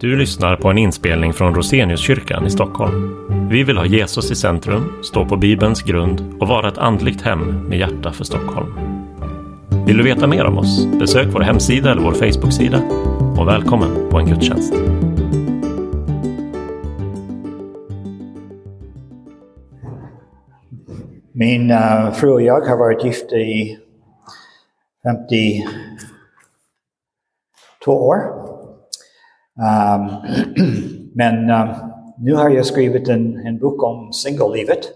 Du lyssnar på en inspelning från Roseniuskyrkan i Stockholm. Vi vill ha Jesus i centrum, stå på Bibelns grund och vara ett andligt hem med hjärta för Stockholm. Vill du veta mer om oss? Besök vår hemsida eller vår Facebook-sida. Och välkommen på en gudstjänst. Min uh, fru och jag har varit gifta i 52 år. Um, men um, nu har jag skrivit en, en bok om singellivet.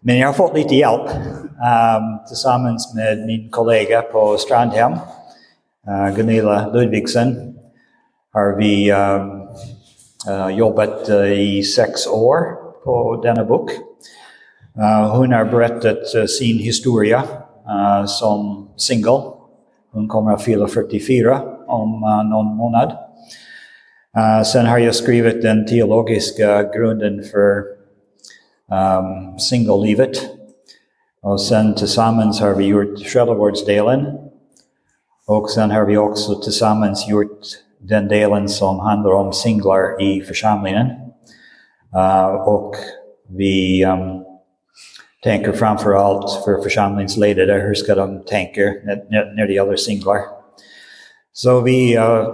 men jag har fått lite hjälp um, tillsammans med min kollega på Strandhem, uh, Gunilla Ludvigsen, har vi um, uh, jobbat uh, i sex år på denna bok. Uh, hon har berättat uh, sin historia uh, som singel. Hon kommer att fylla 44 om eh, någon månad. Eh, sen har jag skrivit den teologiska grunden för um, singellivet. Och sen tillsammans har vi gjort själavårdsdelen. Och sen har vi också tillsammans gjort den delen som handlar om singlar i församlingen. Uh, och vi um, tänker framför allt för församlingsledare, hur ska de tänka när, när det gäller singlar? Så vi eh, uh,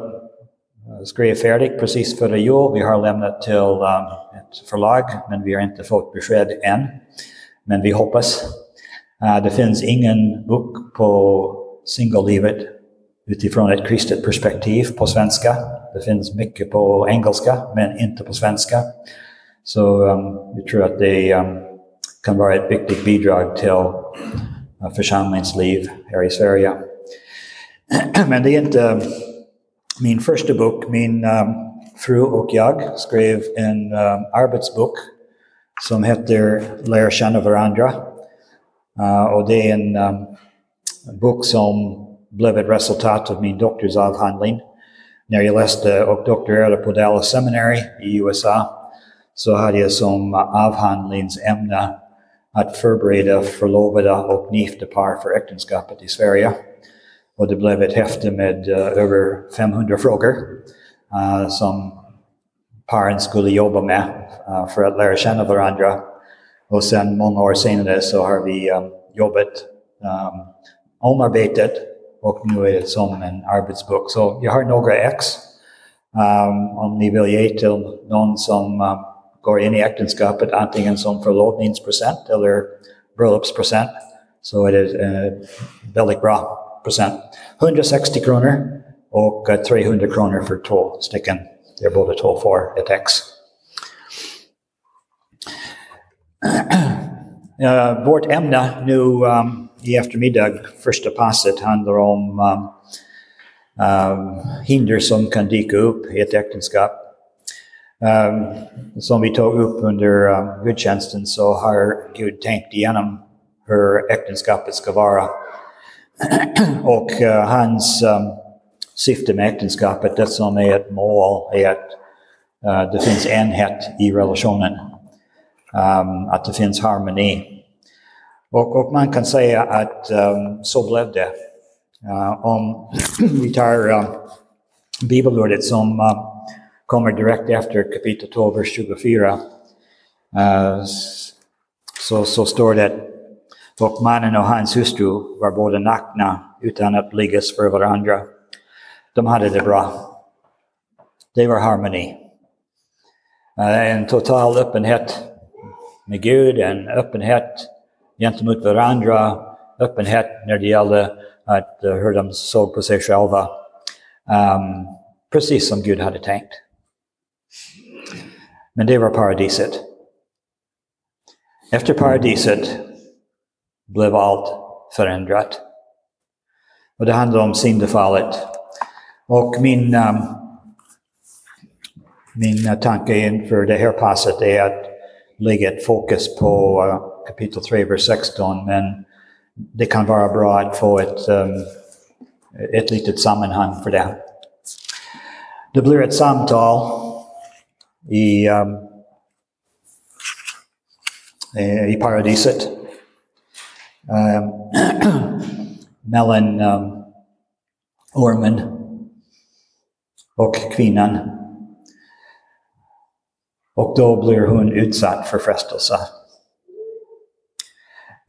skrev färdigt precis före jul. Vi har lämnat till um, ett förlag, men vi har inte fått besked än. Men vi hoppas. Uh, det finns ingen bok på singellivet utifrån ett kristet perspektiv på svenska. Det finns mycket på engelska, men inte på svenska. Så um, vi tror att det um, kan vara ett viktigt bidrag till uh, församlingsliv här i Sverige. men det är inte min första bok. Min um, fru och jag skrev en um, arbetsbok som heter Lär känna varandra. Uh, och det är en um, bok som blev ett resultat av min doktorsavhandling. När jag läste och doktorerade på Dallas Seminary i USA så hade jag som avhandlingsämne att förbereda förlovade och gifta par för äktenskapet i Sverige. Och det blev ett häfte med uh, över 500 frågor uh, som paren skulle jobba med uh, för att lära känna varandra. Och sen många år senare så har vi um, jobbat um, omarbetat och nu är det som en arbetsbok. Så jag har några ex. Um, om ni vill ge till någon som um, går in i äktenskapet antingen som förlovningspresent eller bröllopspresent så är det en uh, väldigt bra present. 160 kronor och uh, 300 kronor för två stycken. Där båda två får ett ex. uh, vårt ämne nu um, i eftermiddag, första passet, handlar om um, um, hinder som kan dyka upp i ett äktenskap. Um, som vi tog upp under um, gudstjänsten så har Gud tänkt igenom hur äktenskapet ska vara. och uh, hans um, syfte med äktenskapet, det som är ett mål, är att uh, det finns enhet i relationen. Um, att det finns harmoni. Och, och man kan säga att um, så blev det. Uh, om vi tar uh, bibelordet som uh, kommer direkt efter kapitel 12, vers 24, uh, eh, så, så står det och mannen och hans hustru var båda nakna utan att liggas för varandra. De hade det bra. Det var harmoni. Uh, eh, en total öppenhet med Gud, en öppenhet gentemot varandra, öppenhet när det gällde att, uh, hur de såg på sig själva. Um, precis som Gud hade tänkt. Men det var paradiset. Efter paradiset blev allt förändrat. Och det handlar om syndafallet. Och min, um, min tanke inför det här passet är att lägga ett fokus på uh, kapitel 3, vers 16, men det kan vara bra att få ett, um, ett litet sammanhang för det. Det blir ett samtal i, um, eh, i paradiset um, mellan um, ormen och kvinnan. Och då blir hon utsatt för frestelse.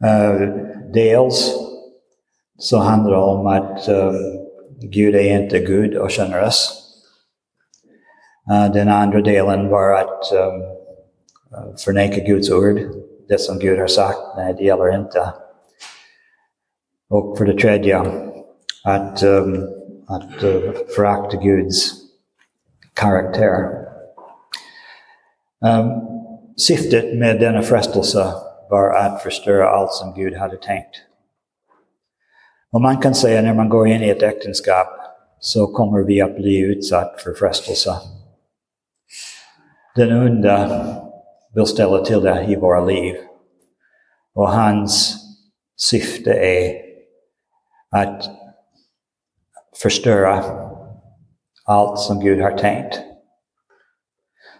Uh, dels så handlar det om att um, Gud är inte Gud och generös. Den andra delen var att um, uh, förneka Guds ord. Det som Gud har sagt, nej det gäller inte. Och för det tredje, att, um, att uh, förakta Guds karaktär. Um, syftet med denna frestelse var att förstöra allt som Gud hade tänkt. Och man kan säga när man går in i ett äktenskap så kommer vi att bli utsatt för frestelse. Den onda vill ställa till det i våra liv. Och hans syfte är att förstöra allt som Gud har tänkt.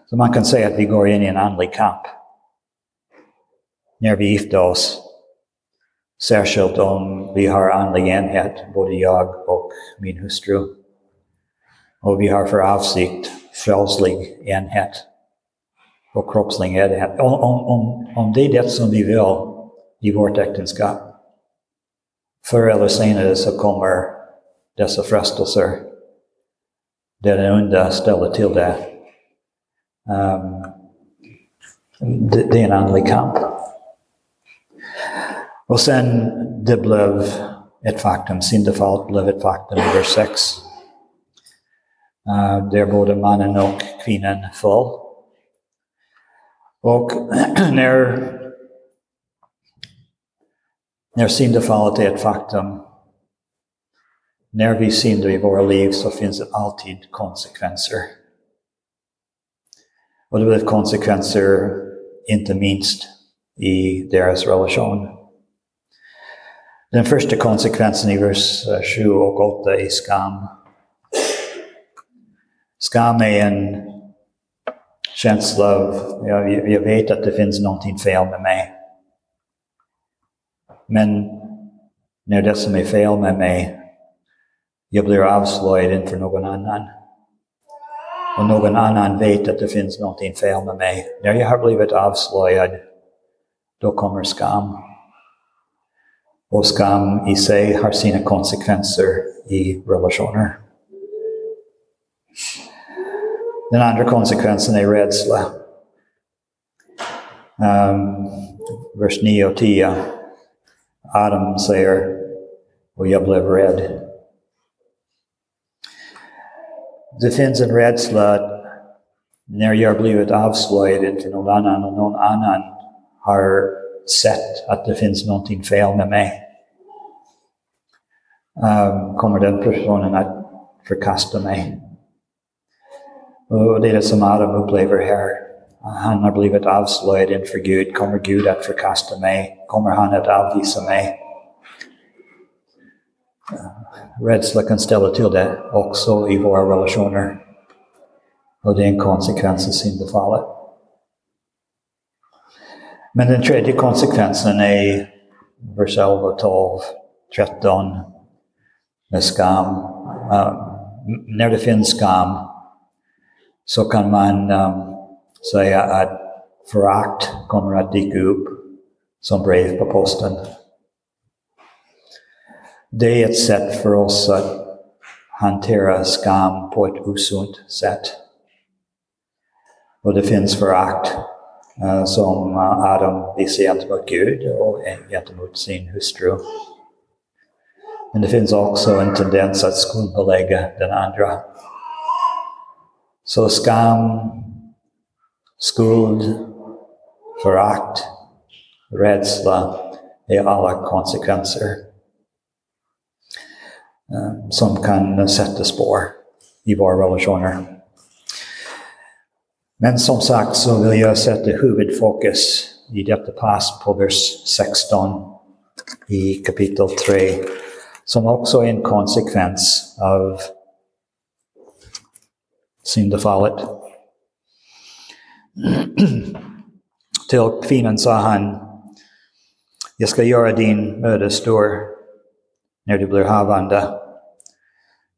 Så man kan säga att vi går in i en andlig kamp när vi gifter oss. Särskilt om vi har andlig enhet, både jag och min hustru. Och vi har för avsikt frälslig enhet och kroppslig enhet. Om, om, om, det är det som vi vill i vårt äktenskap, förr eller senare så kommer dessa frestelser där den onda ställer till det. Um, det, det är en andlig kamp. Och sen det blev ett faktum, syndafallet blev ett faktum i vers 6. Uh, ehm, där både mannen och kvinnan föll. Och när, när syndafallet är ett faktum, när vi syndar i våra liv så finns det alltid konsekvenser. Och det blev konsekvenser inte minst i deras relation. Den första konsekvensen i vers 7 och 8 är skam. Skam är en känsla av, jag, jag vet att det finns någonting fel med mig. Men när det som är fel med mig, jag blir avslöjad inför någon annan. Och någon annan vet att det finns någonting fel med mig. När jag har blivit avslöjad, då kommer skam. Och skam i sig har sina konsekvenser i relationer. Den andra konsekvensen är rädsla. Um, vers 9 och 10. Adam säger, och jag blev rädd. Det finns en rädsla att när jag blivit avslöjad inför någon annan och någon annan har sett att det finns någonting fel med mig. Um, kommer den personen att förkasta mig? Och det är det som Adam upplever här. Han har blivit avslöjad inför Gud. Kommer Gud att förkasta mig? Kommer han att avvisa mig? Rädsla kan ställa till det också i våra relationer. Och det är en konsekvens av syndafallet. Men den tredje konsekvensen är vers 11, 12, 13 med skam. Uh, när det finns skam så kan man um, säga att förakt kommer att dyka upp som brev på posten. Det är ett sätt för oss att hantera skam på ett osunt sätt. Och det finns förakt uh, som uh, Adam visar gentemot Gud och gentemot sin hustru. Men det finns också en tendens att skuldbelägga den andra. Så skam, skuld, förakt, rädsla är alla konsekvenser eh, som kan sätta spår i våra relationer. Men som sagt så vill jag sätta huvudfokus i detta pass på vers 16 i kapitel 3, som också är en konsekvens av syndafallet. Till kvinnan sa han, jag ska göra din möda stor när du blir havande.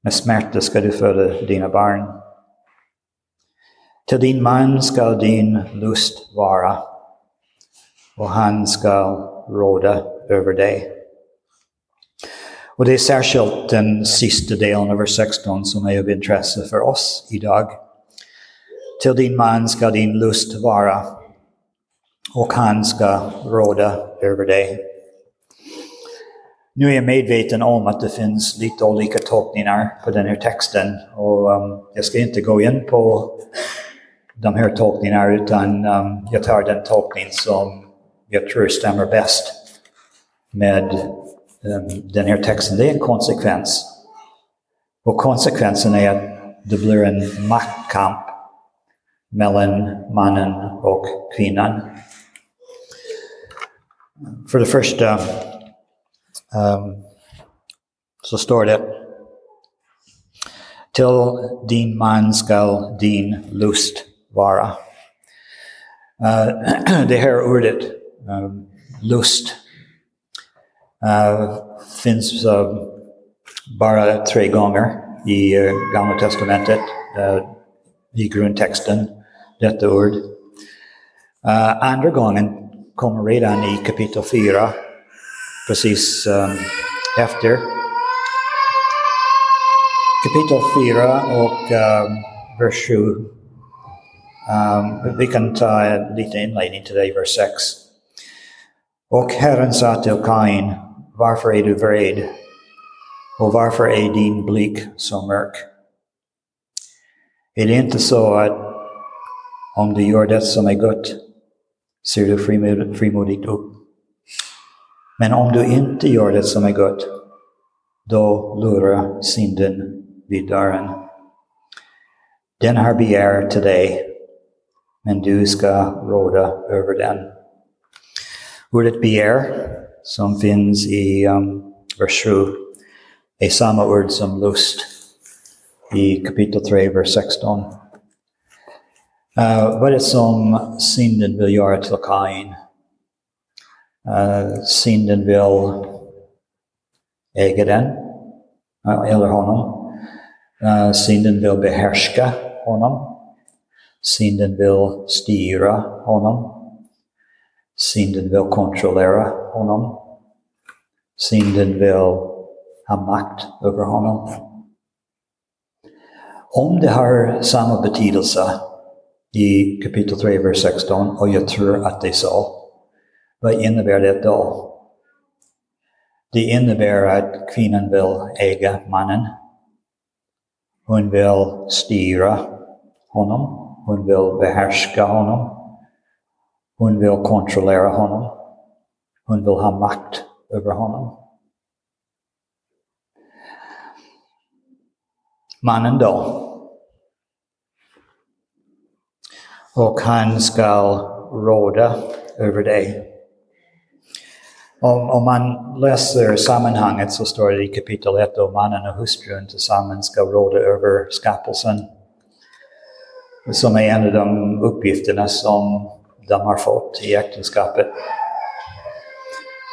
Med smärta ska du föda dina barn. Till din man ska din lust vara och han ska råda över dig. Och det är särskilt den sista delen av vers 16 som är av intresse för oss idag. Till din man ska din lust vara och han ska råda över dig. Nu är jag medveten om att det finns lite olika tolkningar på den här texten och um, jag ska inte gå in på de här tolkningarna utan um, jag tar den tolkning som jag tror stämmer bäst med Ehm, den här texten. Det är en konsekvens. Och konsekvensen är att det blir en maktkamp mellan mannen och kvinnan. För det första um, så står det Till din man skall din lust vara. Uh, det här ordet, um, lust, Eh, finns uh, bara tre gånger i uh, Gamla Testamentet, i grundtexten, detta ord. andra gången kommer redan i kapitel 4, precis um, efter. Kapitel 4 och um, vers 7. Um, ehm, vi kan ta lite inledning till det i vers 6. Och Herren sa till Kain, varför är du vred? Och varför är din blick så mörk? Är det inte så att om du gör det som är gott ser du frimodigt upp. Men om du inte gör det som är gott, då lurar synden vid dörren. Den har begär till dig, men du ska råda över den. Ordet begär, som finns i um, vers 7, är samma ord som lust i kapitel 3, vers 16. Uh, vad är det som synden vill göra till Kain? Uh, synden vill äga den, uh, eller honom. Uh, synden vill behärska honom. Synden vill styra honom. Synden vill kontrollera honom. Synden vill ha makt över honom. Om det har samma betydelse i kapitel 3, vers 16 och jag tror att det är så. Vad innebär det då? Det innebär att kvinnan vill äga mannen. Hon vill styra honom. Hon vill behärska honom. Hon vill kontrollera honom. Hon vill ha makt över honom. Mannen då? och han ska råda över dig. Om, om man läser sammanhanget så står det i kapitel 1 att mannen och hustrun tillsammans ska råda över skapelsen. Som är en av de uppgifterna som de har fått i äktenskapet.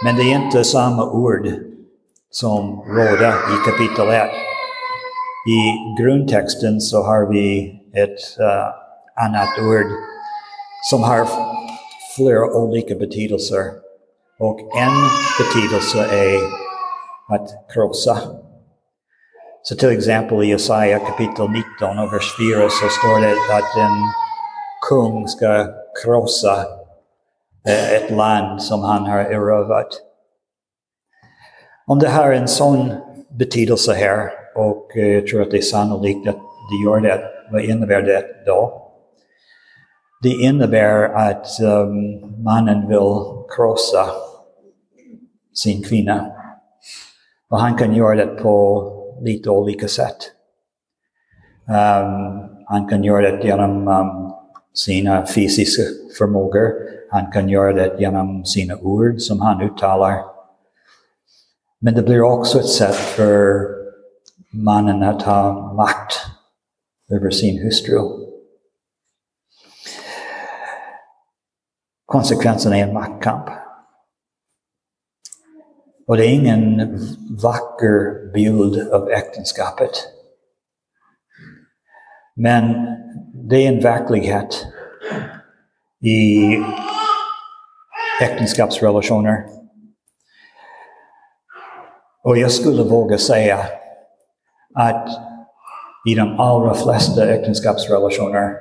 Men det är inte samma ord som råda i kapitel 1. I grundtexten så har vi ett uh, annat ord som har flera olika betydelser. Och en betydelse är att krossa. Så till exempel i Jesaja kapitel 19 och vers 4 så står det att en kung ska krossa eh, ett land som han har erövrat. Om det har en sån betydelse här, och eh, jag tror att det är sannolikt att det gör det, vad innebär det då? Det innebär att um, mannen vill krossa sin kvinna. Och han kan göra det på lite olika sätt. Um, han kan göra det genom um, sina fysiska förmågor. Han kan göra det genom sina ord som han uttalar. Men det blir också ett sätt för mannen att ha makt över sin hustru. Konsekvensen är en maktkamp. Och det är ingen vacker bild av äktenskapet. Men det är en verklighet i äktenskapsrelationer. Och jag skulle våga säga att i de allra flesta äktenskapsrelationer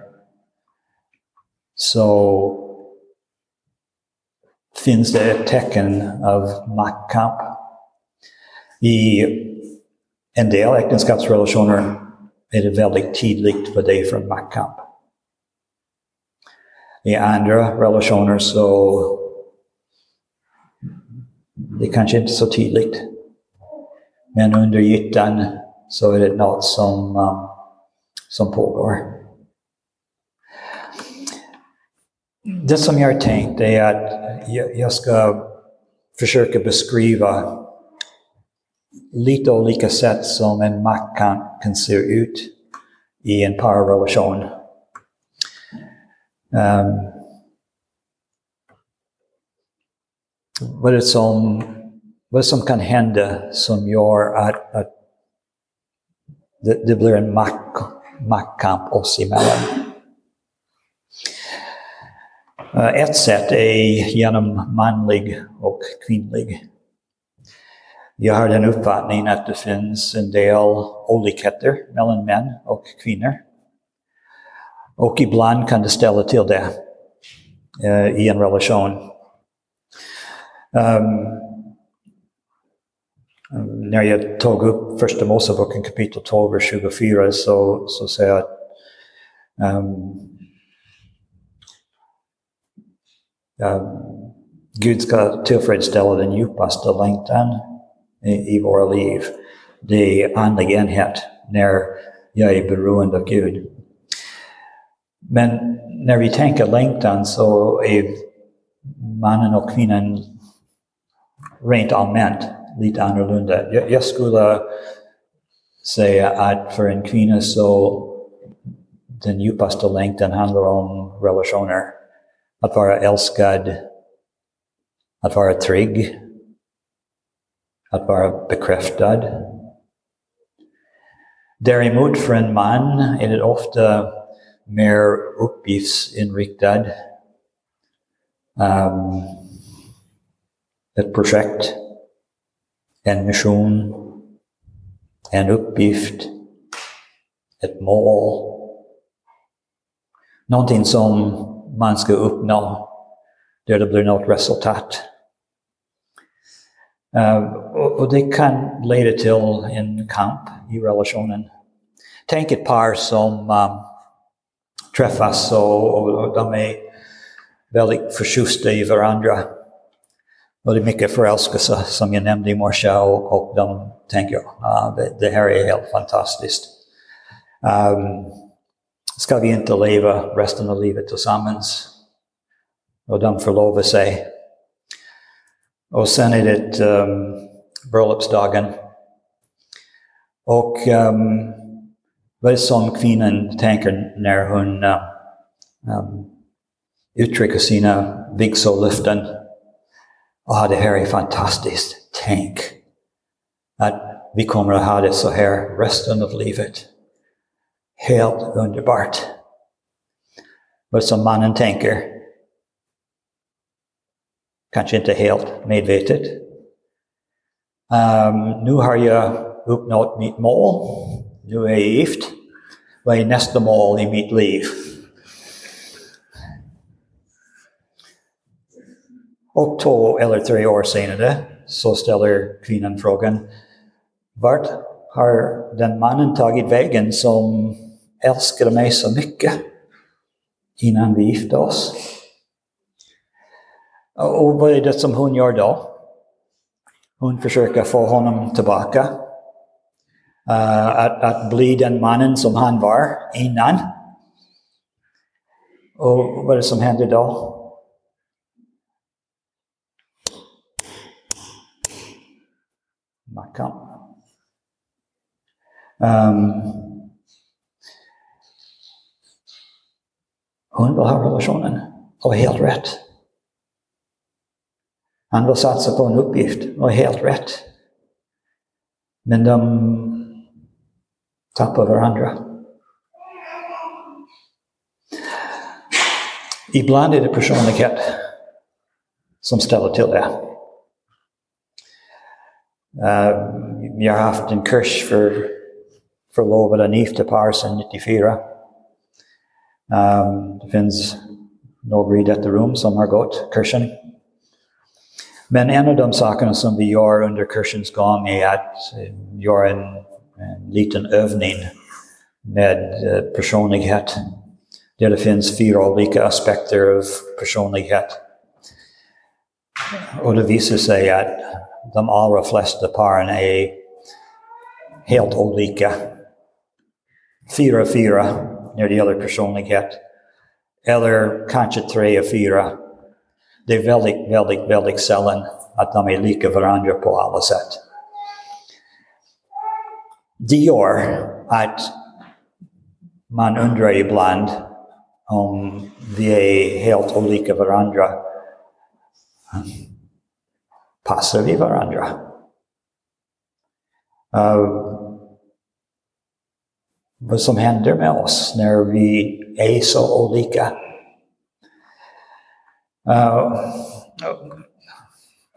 så finns det ett tecken av maktkamp. I en del äktenskapsrelationer är det väldigt tydligt vad det är för maktkamp. I andra relationer så det är kanske inte så tydligt. Men under ytan så är det något som, um, som pågår. Det som jag har tänkt är att jag ska försöka beskriva lite olika sätt som en makt kan, kan se ut i en parrelation. Um, ehm, vad, som, vad som kan hända som gör att, att det, det blir en makt, maktkamp oss emellan. Uh, ett sätt är genom manlig och kvinnlig. Jag har den uppfattningen att det finns en del olikheter mellan män och kvinnor. Och ibland kan det ställa till det uh, i en relation. Um, när jag tog upp första Moseboken kapitel 12, vers 24 så, så säger jag att um, um, Gud ska tillfredsställa den i, våra liv. Det är andlig enhet när jag är beroende Gud. Men när vi tänker längtan så är mannen och kvinnan rent allmänt lite annorlunda. Jag, jag skulle säga att för en kvinna så den djupaste längtan handlar om relationer. Att vara älskad, att vara trygg, att vara bekräftad. Däremot för en man är det ofta mer uppgiftsinriktad. Um, ett projekt, en mission, en uppgift, ett mål. Någonting som man ska uppnå, där det blir något resultat. Uh, och, och, det kan leda till en kamp i relationen. Tänk ett par som um, träffas och, och, och de är väldigt förtjusta i varandra. Och det är mycket förälskelse som jag nämnde i morse och, och de tänker ah, det, det här är helt fantastiskt. Um, ska vi inte leva resten av livet tillsammans? Och de förlovar sig. Och sen är det um, bröllopsdagen. Och um, vad som kvinnan tänker när hon uh, um, uttrycker sina vigsellöften Ah, det här är fantastiskt. Tänk att vi kommer att ha det så här resten av livet. Helt underbart. Vad som mannen tänker. Kanske inte helt medvetet. Um, nu har jag uppnått mitt mål. Nu är jag gift. Vad är nästa mål i mitt liv? Och två eller tre år senare så ställer kvinnan frågan, vart har den mannen tagit vägen som älskade mig så mycket innan vi gifte oss? Och vad är det som hon gör då? Hon försöker få honom tillbaka. Uh, att, att bli den mannen som han var innan. Och vad är det som händer då? Mackan. Um, hon vill ha relationen och helt rätt. Han bör satsa på en uppgift och helt rätt. Men de tappar varandra. Ibland är det personlighet som ställer till det. Uh, jag har haft en kurs för förlovade och gifta par sedan 94. Eh, um, det finns några i detta rum som har gått kursen. Men en de sakerna som vi gör under kursens gång är er att eh, göra en, en liten övning med eh, personlighet. Där det finns fyra olika aspekter av personlighet. Och det visar sig att de allra flesta paren är er helt olika. Fyra fyra när det gäller personlighet. Eller kanske tre fyra. Det är väldigt, väldigt, väldigt sällan att de är lika varandra på alla sätt. Det gör att man undrar ibland om vi är helt olika varandra. Passar vi varandra? Uh, vad som händer med oss när vi är så olika. Uh,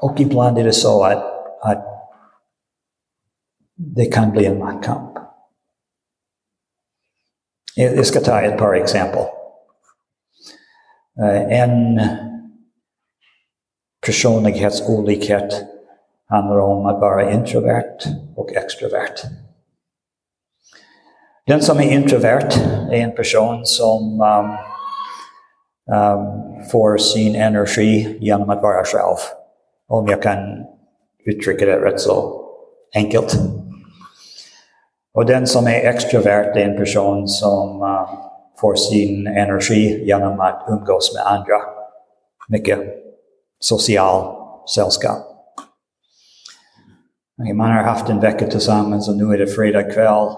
och ibland är det så att, att det kan bli en maktkamp. Jag ska ta ett par exempel. Uh, en personlighetsolikhet handlar om att vara introvert och extrovert. Den som är introvert är en person som um, Ehm, får sin energi genom att vara själv. Om jag kan uttrycka det rätt så enkelt. Och den som är extrovert är en person som uh, får sin energi genom att umgås med andra. Mycket social sällskap. Man har haft en vecka tillsammans och nu är det fredag kväll.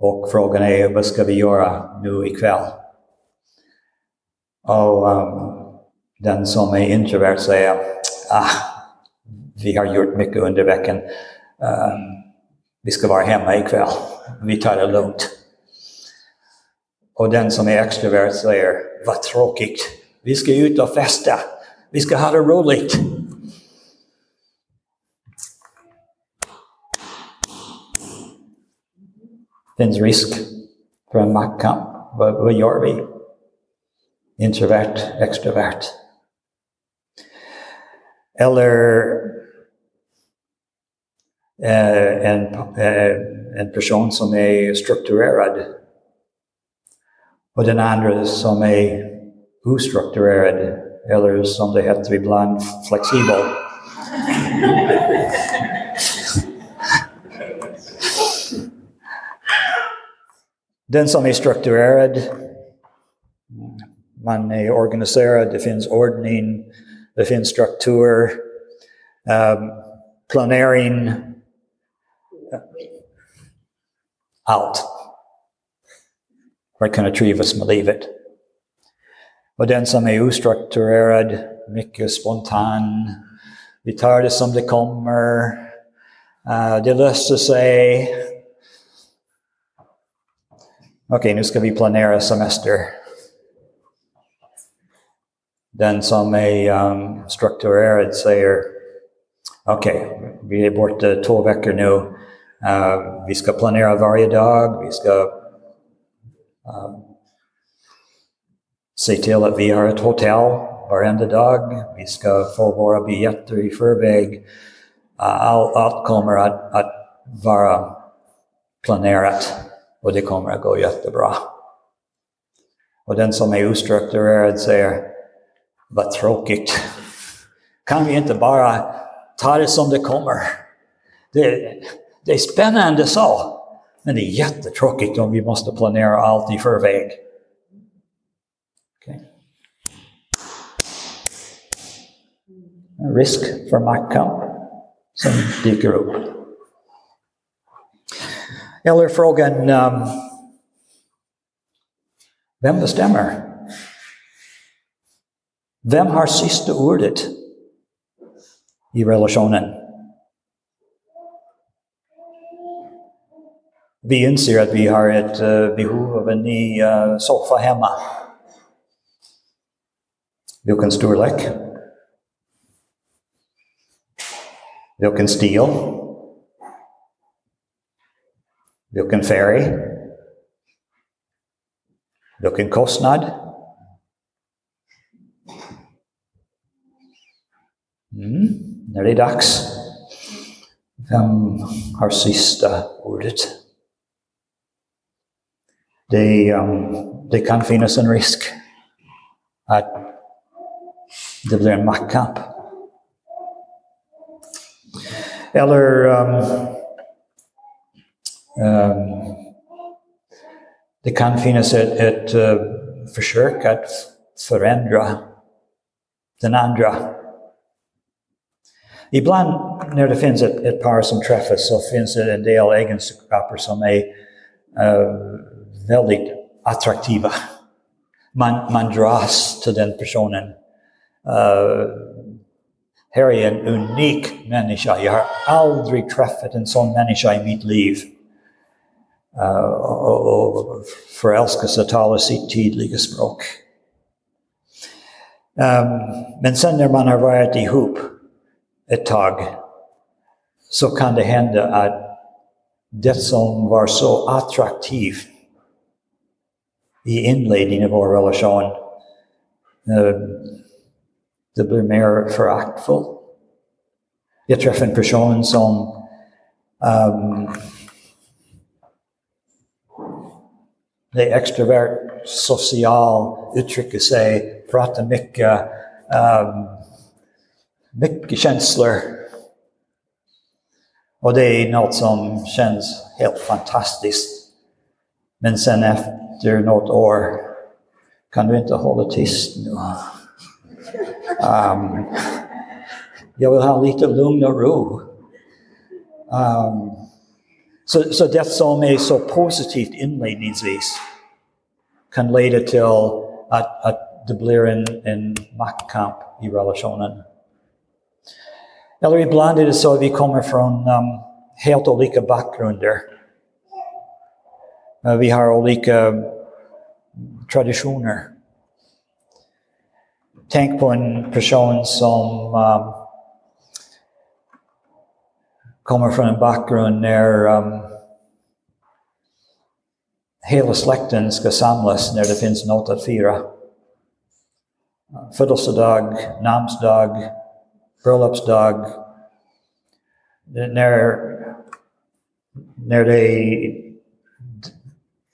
Och frågan är, vad ska vi göra nu ikväll? Och um, den som är introvert säger, ah, vi har gjort mycket under veckan. Um, vi ska vara hemma ikväll. Vi tar det lugnt. Och den som är extrovert säger, vad tråkigt. Vi ska ut och festa. Vi ska ha det roligt. Det finns risk för en maktkamp. Vad, vad gör vi? Introvert, extrovert. Eller eh, en, eh, en person som är strukturerad och den andra som är ostrukturerad, eller som det heter ibland, flexibel. Den som är strukturerad, man är organiserad, det finns ordning, det finns struktur, um, planering, allt. För att kunna trivas med livet. Och den som är ostrukturerad, mycket spontan, vi tar det som det kommer, uh, det löser sig, Okej, okay, nu ska vi planera semester. Den som är um, strukturerad säger okej, okay, vi är borta två veckor nu. Uh, vi ska planera varje dag. Vi ska um, se till att vi har ett hotell varenda dag. Vi ska få våra biljetter i förväg. Uh, allt, allt kommer att, att vara planerat och det kommer att gå jättebra. Och den som är ostrukturerad säger, vad tråkigt. Kan vi inte bara ta det som det kommer? Det, det är spännande så, men det är jättetråkigt om vi måste planera allt i förväg. Okay. Risk för maktkamp som dyker upp. Eller frågan, um, vem bestämmer? Vem har sista ordet i relationen? Vi inser att vi har ett uh, behov av en ny uh, soffa hemma. Vilken storlek? Vilken stil? Vilken färg? Vilken kostnad? Mm, när det är dags. Vem har sista ordet? Det, um, det kan finnas en risk att det blir en maktkamp. Eller um, um, det kan finnas ett, ett uh, försök att förändra den andra. Ibland när det finns ett, ett par som träffas så finns det en del egenskaper som är uh, väldigt attraktiva. Man, man dras till den personen. Uh, här är en unik människa. Jag har aldrig träffat en sån människa i mitt liv. Uh, och, och förälskelse talar sitt tydliga språk. Um, men sen när man har varit ihop ett tag så kan det hända att det som var så attraktivt i inledningen av vår relation, uh, det blir mer föraktfullt. Jag träffade en person som um, det är extrovert, social, uttrycker sig, pratar mycket, um, mycket känslor. Och det är något som känns helt fantastiskt. Men sen efter något år kan du inte hålla tyst nu. Um, jag vill ha lite lugn och ro. Um, så, så det som är så positivt inledningsvis kan leda till att, att det blir en, en maktkamp i relationen. Eller ibland är det så att vi kommer från um, helt olika bakgrunder. Uh, vi har olika traditioner. Tänk på en person som um, kommer från en bakgrund när um, hela släkten ska samlas när det finns något att fira. Födelsedag, namnsdag, bröllopsdag. När, när det är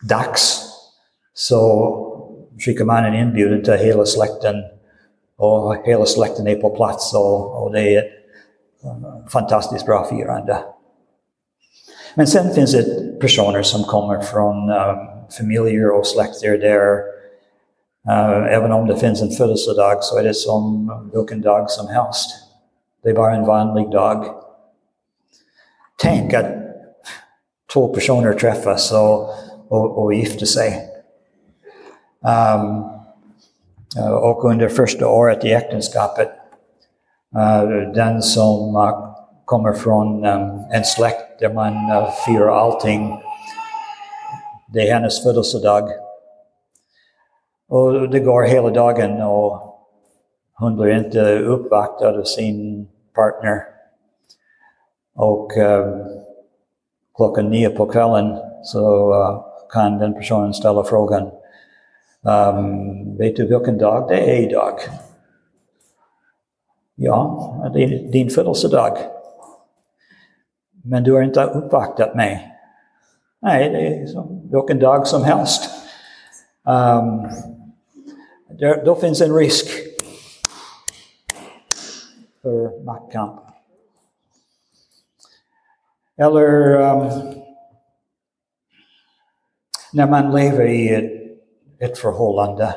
dags så skickar man en inbjudan till hela släkten och hela släkten är på plats och, och det är ett fantastiskt bra firande. Men sen finns det personer som kommer från um, familjer och släkter där uh, även om det finns en födelsedag så är det som vilken dag som helst. Det är bara en vanlig dag. Tänk att två personer träffas och, och, och gifter sig. Um, uh, och under första året i äktenskapet Uh, den som uh, kommer från um, en släkt där man uh, firar allting. Det är hennes födelsedag. Och det går hela dagen och hon blir inte uppvaktad av sin partner. Och klockan nio på kvällen så kan den personen ställa frågan um, Vet du vilken dag det är idag? Ja, det är din födelsedag. Men du har inte uppvaktat mig. Nej, det är som vilken dag som helst. Um, där, då finns en risk för Mackan. Eller um, när man lever i ett, ett förhållande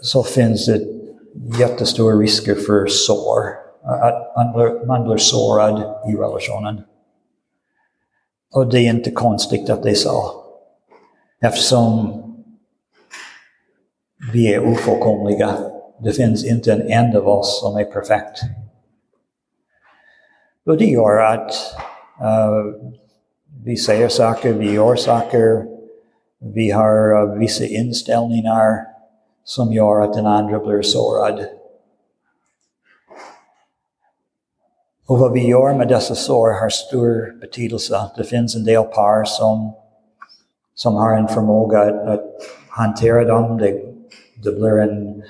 så finns det jättestora risker för sår. Att man blir, man blir sårad i relationen. Och det är inte konstigt att det är så. Eftersom vi är ofullkomliga. Det finns inte en enda av oss som är perfekt. Och det gör att uh, vi säger saker, vi gör saker, vi har uh, vissa inställningar som gör att den andra blir sårad. Och vad vi gör med dessa sår har stor betydelse. Det finns en del par som, som har en förmåga att, att hantera dem. Det, det blir en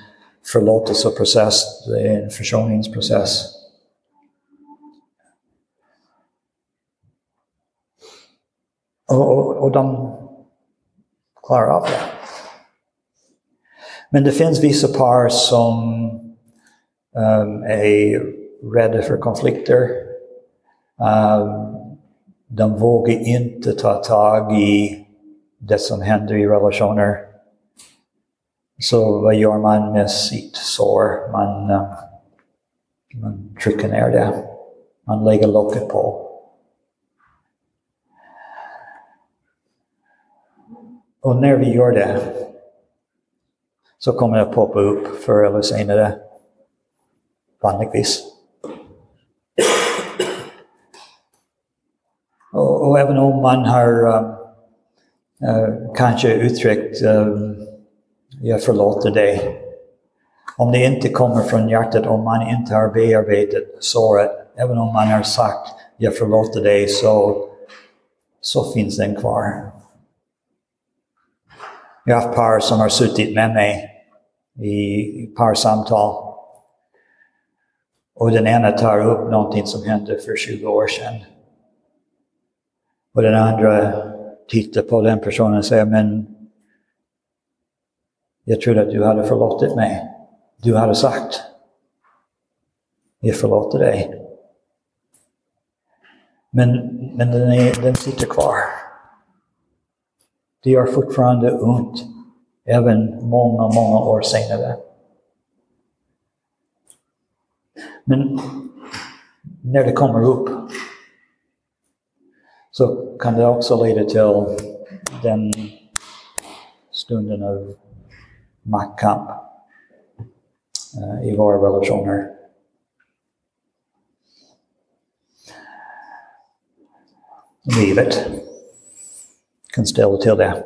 förlåtelseprocess, det är en försoningsprocess. Och, och, och de klarar av det. Men det finns vissa par som um, är rädda för konflikter. Um, de vågar inte ta tag i det som händer i relationer. Vad gör man med sitt sår? Man, um, man trycker ner det. Man lägger locket på. Och när vi gör det så kommer det poppa upp förr eller senare. Vanligtvis. Och, och även om man har um, uh, kanske uttryckt um, jag förlåter dig. Om det inte kommer från hjärtat, om man inte har bearbetat såret, även om man har sagt jag förlåter dig, så, så finns den kvar. Jag har haft par som har suttit med mig i parsamtal. Och den ena tar upp någonting som hände för 20 år sedan. Och den andra tittar på den personen och säger, men jag trodde att du hade förlåtit mig. Du hade sagt, jag förlåter dig. Men, men den, är, den sitter kvar. Det gör fortfarande ont, även många, många år senare. Men när det kommer upp så kan det också leda till den stunden av maktkamp uh, i våra relationer. Livet kan ställa till det.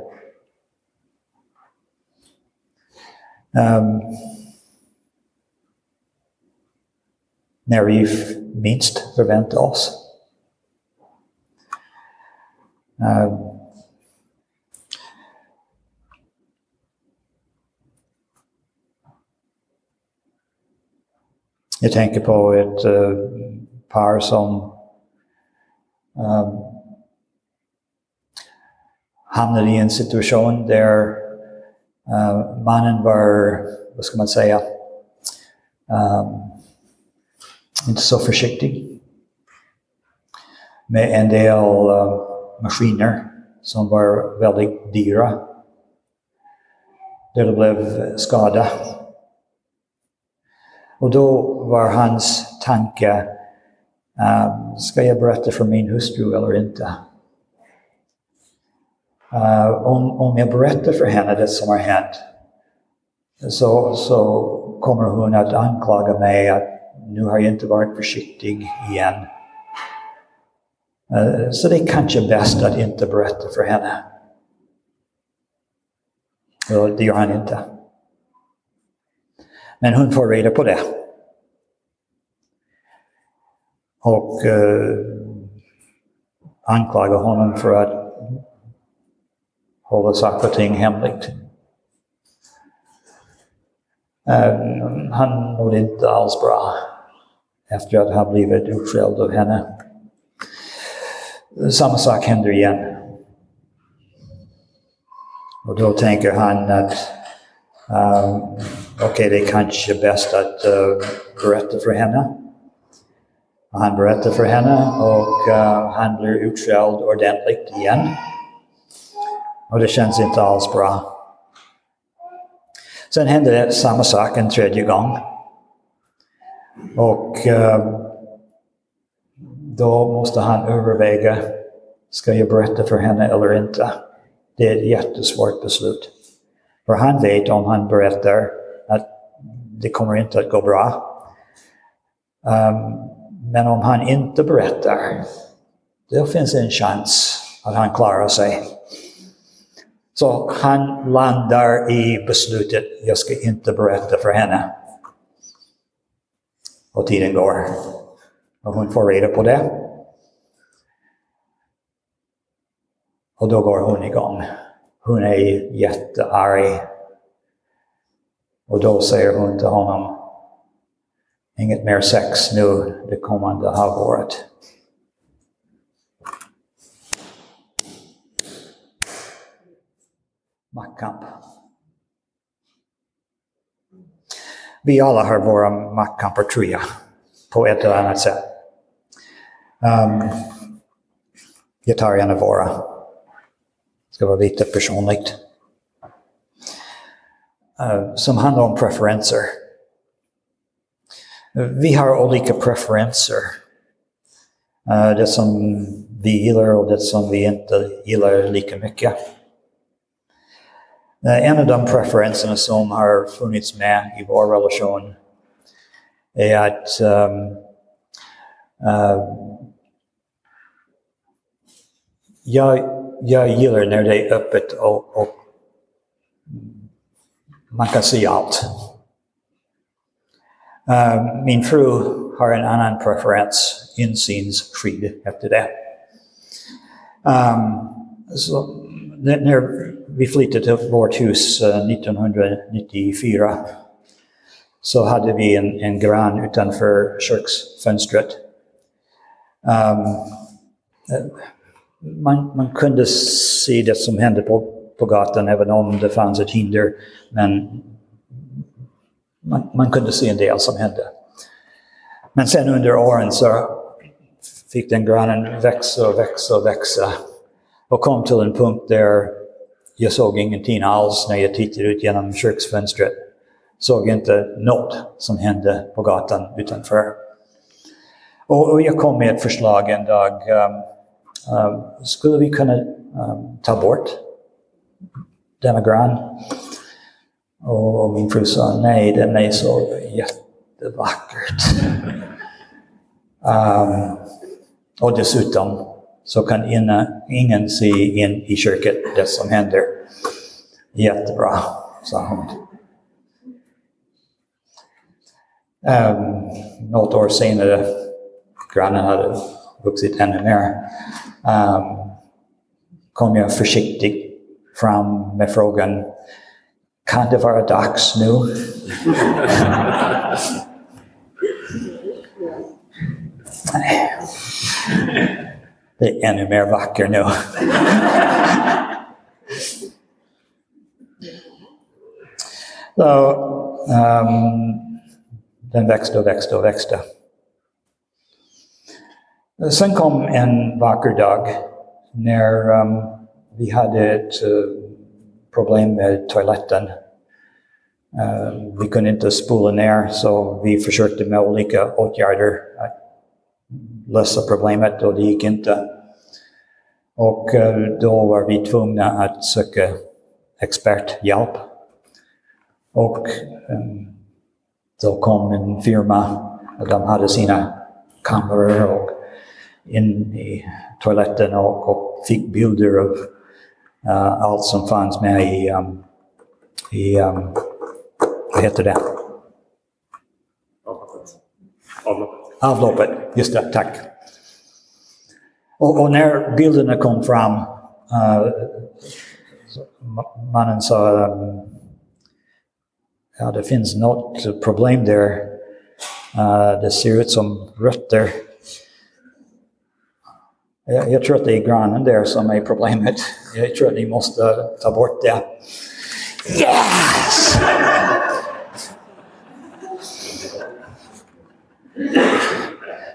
Um, när vi minst förväntar oss. Um, jag tänker på ett uh, par som um, hamnade i en situation där uh, mannen var, vad ska man säga, um, inte så försiktig med en del uh, maskiner som var väldigt dyra. Där det blev skada. Och då var hans tanke, uh, ska jag berätta för min hustru eller inte? Uh, om, om jag berättar för henne det som har hänt så, så kommer hon att anklaga mig att nu har jag inte varit försiktig igen. Uh, så det är kanske bäst att inte berätta för henne. Och det gör han inte. Men hon får reda på det. Och eh, anklagar honom för att hålla saker och ting hemligt. Um, han mådde inte alls bra efter att ha blivit utskälld av henne. Samma sak händer igen. Och då tänker han att um, okej, okay, det är kanske bäst att uh, berätta för henne. Han berättar för henne och uh, han blir utskälld ordentligt igen. Och det känns inte alls bra. Sen hände det samma sak en tredje gång. Och uh, då måste han överväga, ska jag berätta för henne eller inte? Det är ett jättesvårt beslut. För han vet om han berättar det kommer inte att gå bra. Um, men om han inte berättar, då finns en chans att han klarar sig. Så han landar i beslutet, jag ska inte berätta för henne. Och tiden går. Och hon får reda på det. Och då går hon igång. Hon är jättearg. Och då säger hon till honom, inget mer sex nu det kommande halvåret. Maktkamp. Vi alla har våra maktkamper tror jag, på ett eller annat sätt. Um, jag tar gärna våra. Det ska vara lite personligt. Uh, som handlar om preferenser. Vi har olika preferenser. Uh, det som vi gillar och det som vi inte gillar lika mycket. Uh, en av de preferenserna som har funnits med i vår relation är att um, jag, jag gillar när det är öppet och, och allt. Uh, min fru har en annan preferens, insynsskydd efter det. Um, så när vi flyttade till vårt hus uh, 1994 så hade vi en, en grann utanför köksfönstret. Um, man, man kunde se det som hände på, på gatan även om det fanns ett hinder. Men man, man kunde se en del som hände. Men sen under åren så fick den granen växa och växa och växa. Och kom till en punkt där jag såg ingenting alls när jag tittade ut genom köksfönstret. Såg inte något som hände på gatan utanför. Och, och jag kom med ett förslag en dag. Um, um, skulle vi kunna um, ta bort denna grön. Och min fru sa nej, den är så jättevackert. um, och dessutom så kan ina, ingen se in i köket det som händer. Jättebra, sa hon. Um, något år senare, grannen hade vuxit ännu mer, um, kom jag försiktigt fram med frågan kan det vara dags nu? Nej. Det är ännu mer vacker nu. Så, um, den växte och växte och växte. Sen kom en vacker dag när um, vi hade ett eh, problem med toaletten. Eh, vi kunde inte spola ner så vi försökte med olika åtgärder att lösa problemet och det gick inte. Och eh, då var vi tvungna att söka experthjälp. Och då kom en firma och de hade sina kameror och in i toaletten och, och fick bilder av uh, allt som fanns med i, um, i um, vad heter det? Avloppet. Avloppet, just det, tack. Och, och när bilderna kom fram, uh, mannen sa um, ja, det finns något problem där. Uh, det ser ut som rötter jag, tror att det är granen där som är problemet. Jag tror att ni måste ta bort det. Yes!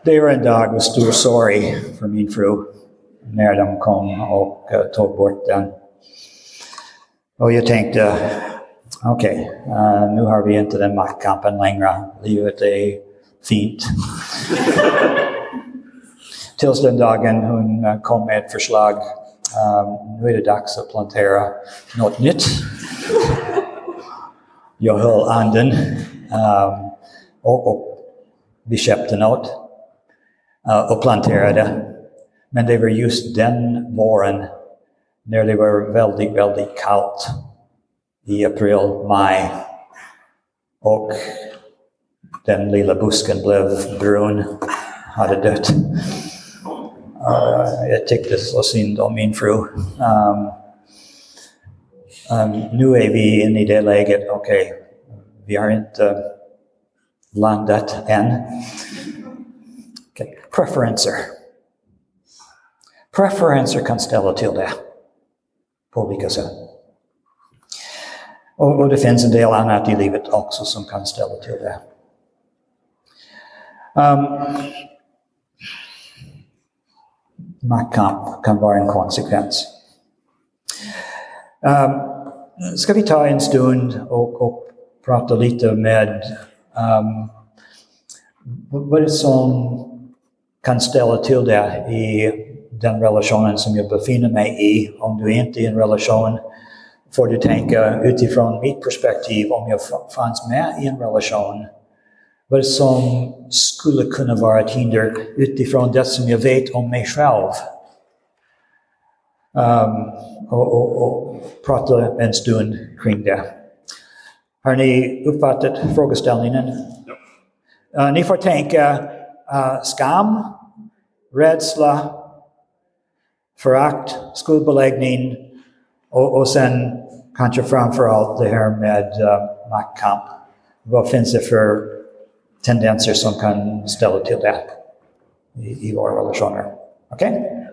Det var en dag av stor sorg för min fru när de kom och uh, tog bort den. Och jag tänkte, okej, okay, uh, nu har vi inte den maktkampen längre. Livet är fint. Tills den dagen hon eh, kom med ett förslag. Um, nu är det dags att plantera något nytt. Jag höll anden um, och, och vi köpte något uh, och planterade. Men det var just den våren när det var väldigt, väldigt kallt i april, maj och den lilla busken blev brun, hade dött. Uh, jag tyckte så synd om min fru. Um, um, nu är vi inne i det läget, okej, okay, vi har inte landat än. Okay. Preferenser. Preferenser kan ställa till det på olika sätt. Och, och det finns en del annat i livet också som kan ställa till det. Um, maktkamp kan vara en konsekvens. Um, ska vi ta en stund och, och prata lite med um, vad det som kan ställa till det i den relationen som jag befinner mig i. Om du inte är i en relation får du tänka utifrån mitt perspektiv om jag fanns med i en relation. Vad som skulle kunna vara ett hinder utifrån det som jag vet om mig själv. Um, och, och, och prata en stund kring det. Har ni uppfattat frågeställningen? Ja. Uh, ni får tänka uh, skam, rädsla, förakt, skuldbeläggning och, och sen kanske framför allt det här med uh, maktkamp. Vad finns det för tendenser som kan ställa till det i, i våra relationer? Okej? Okay?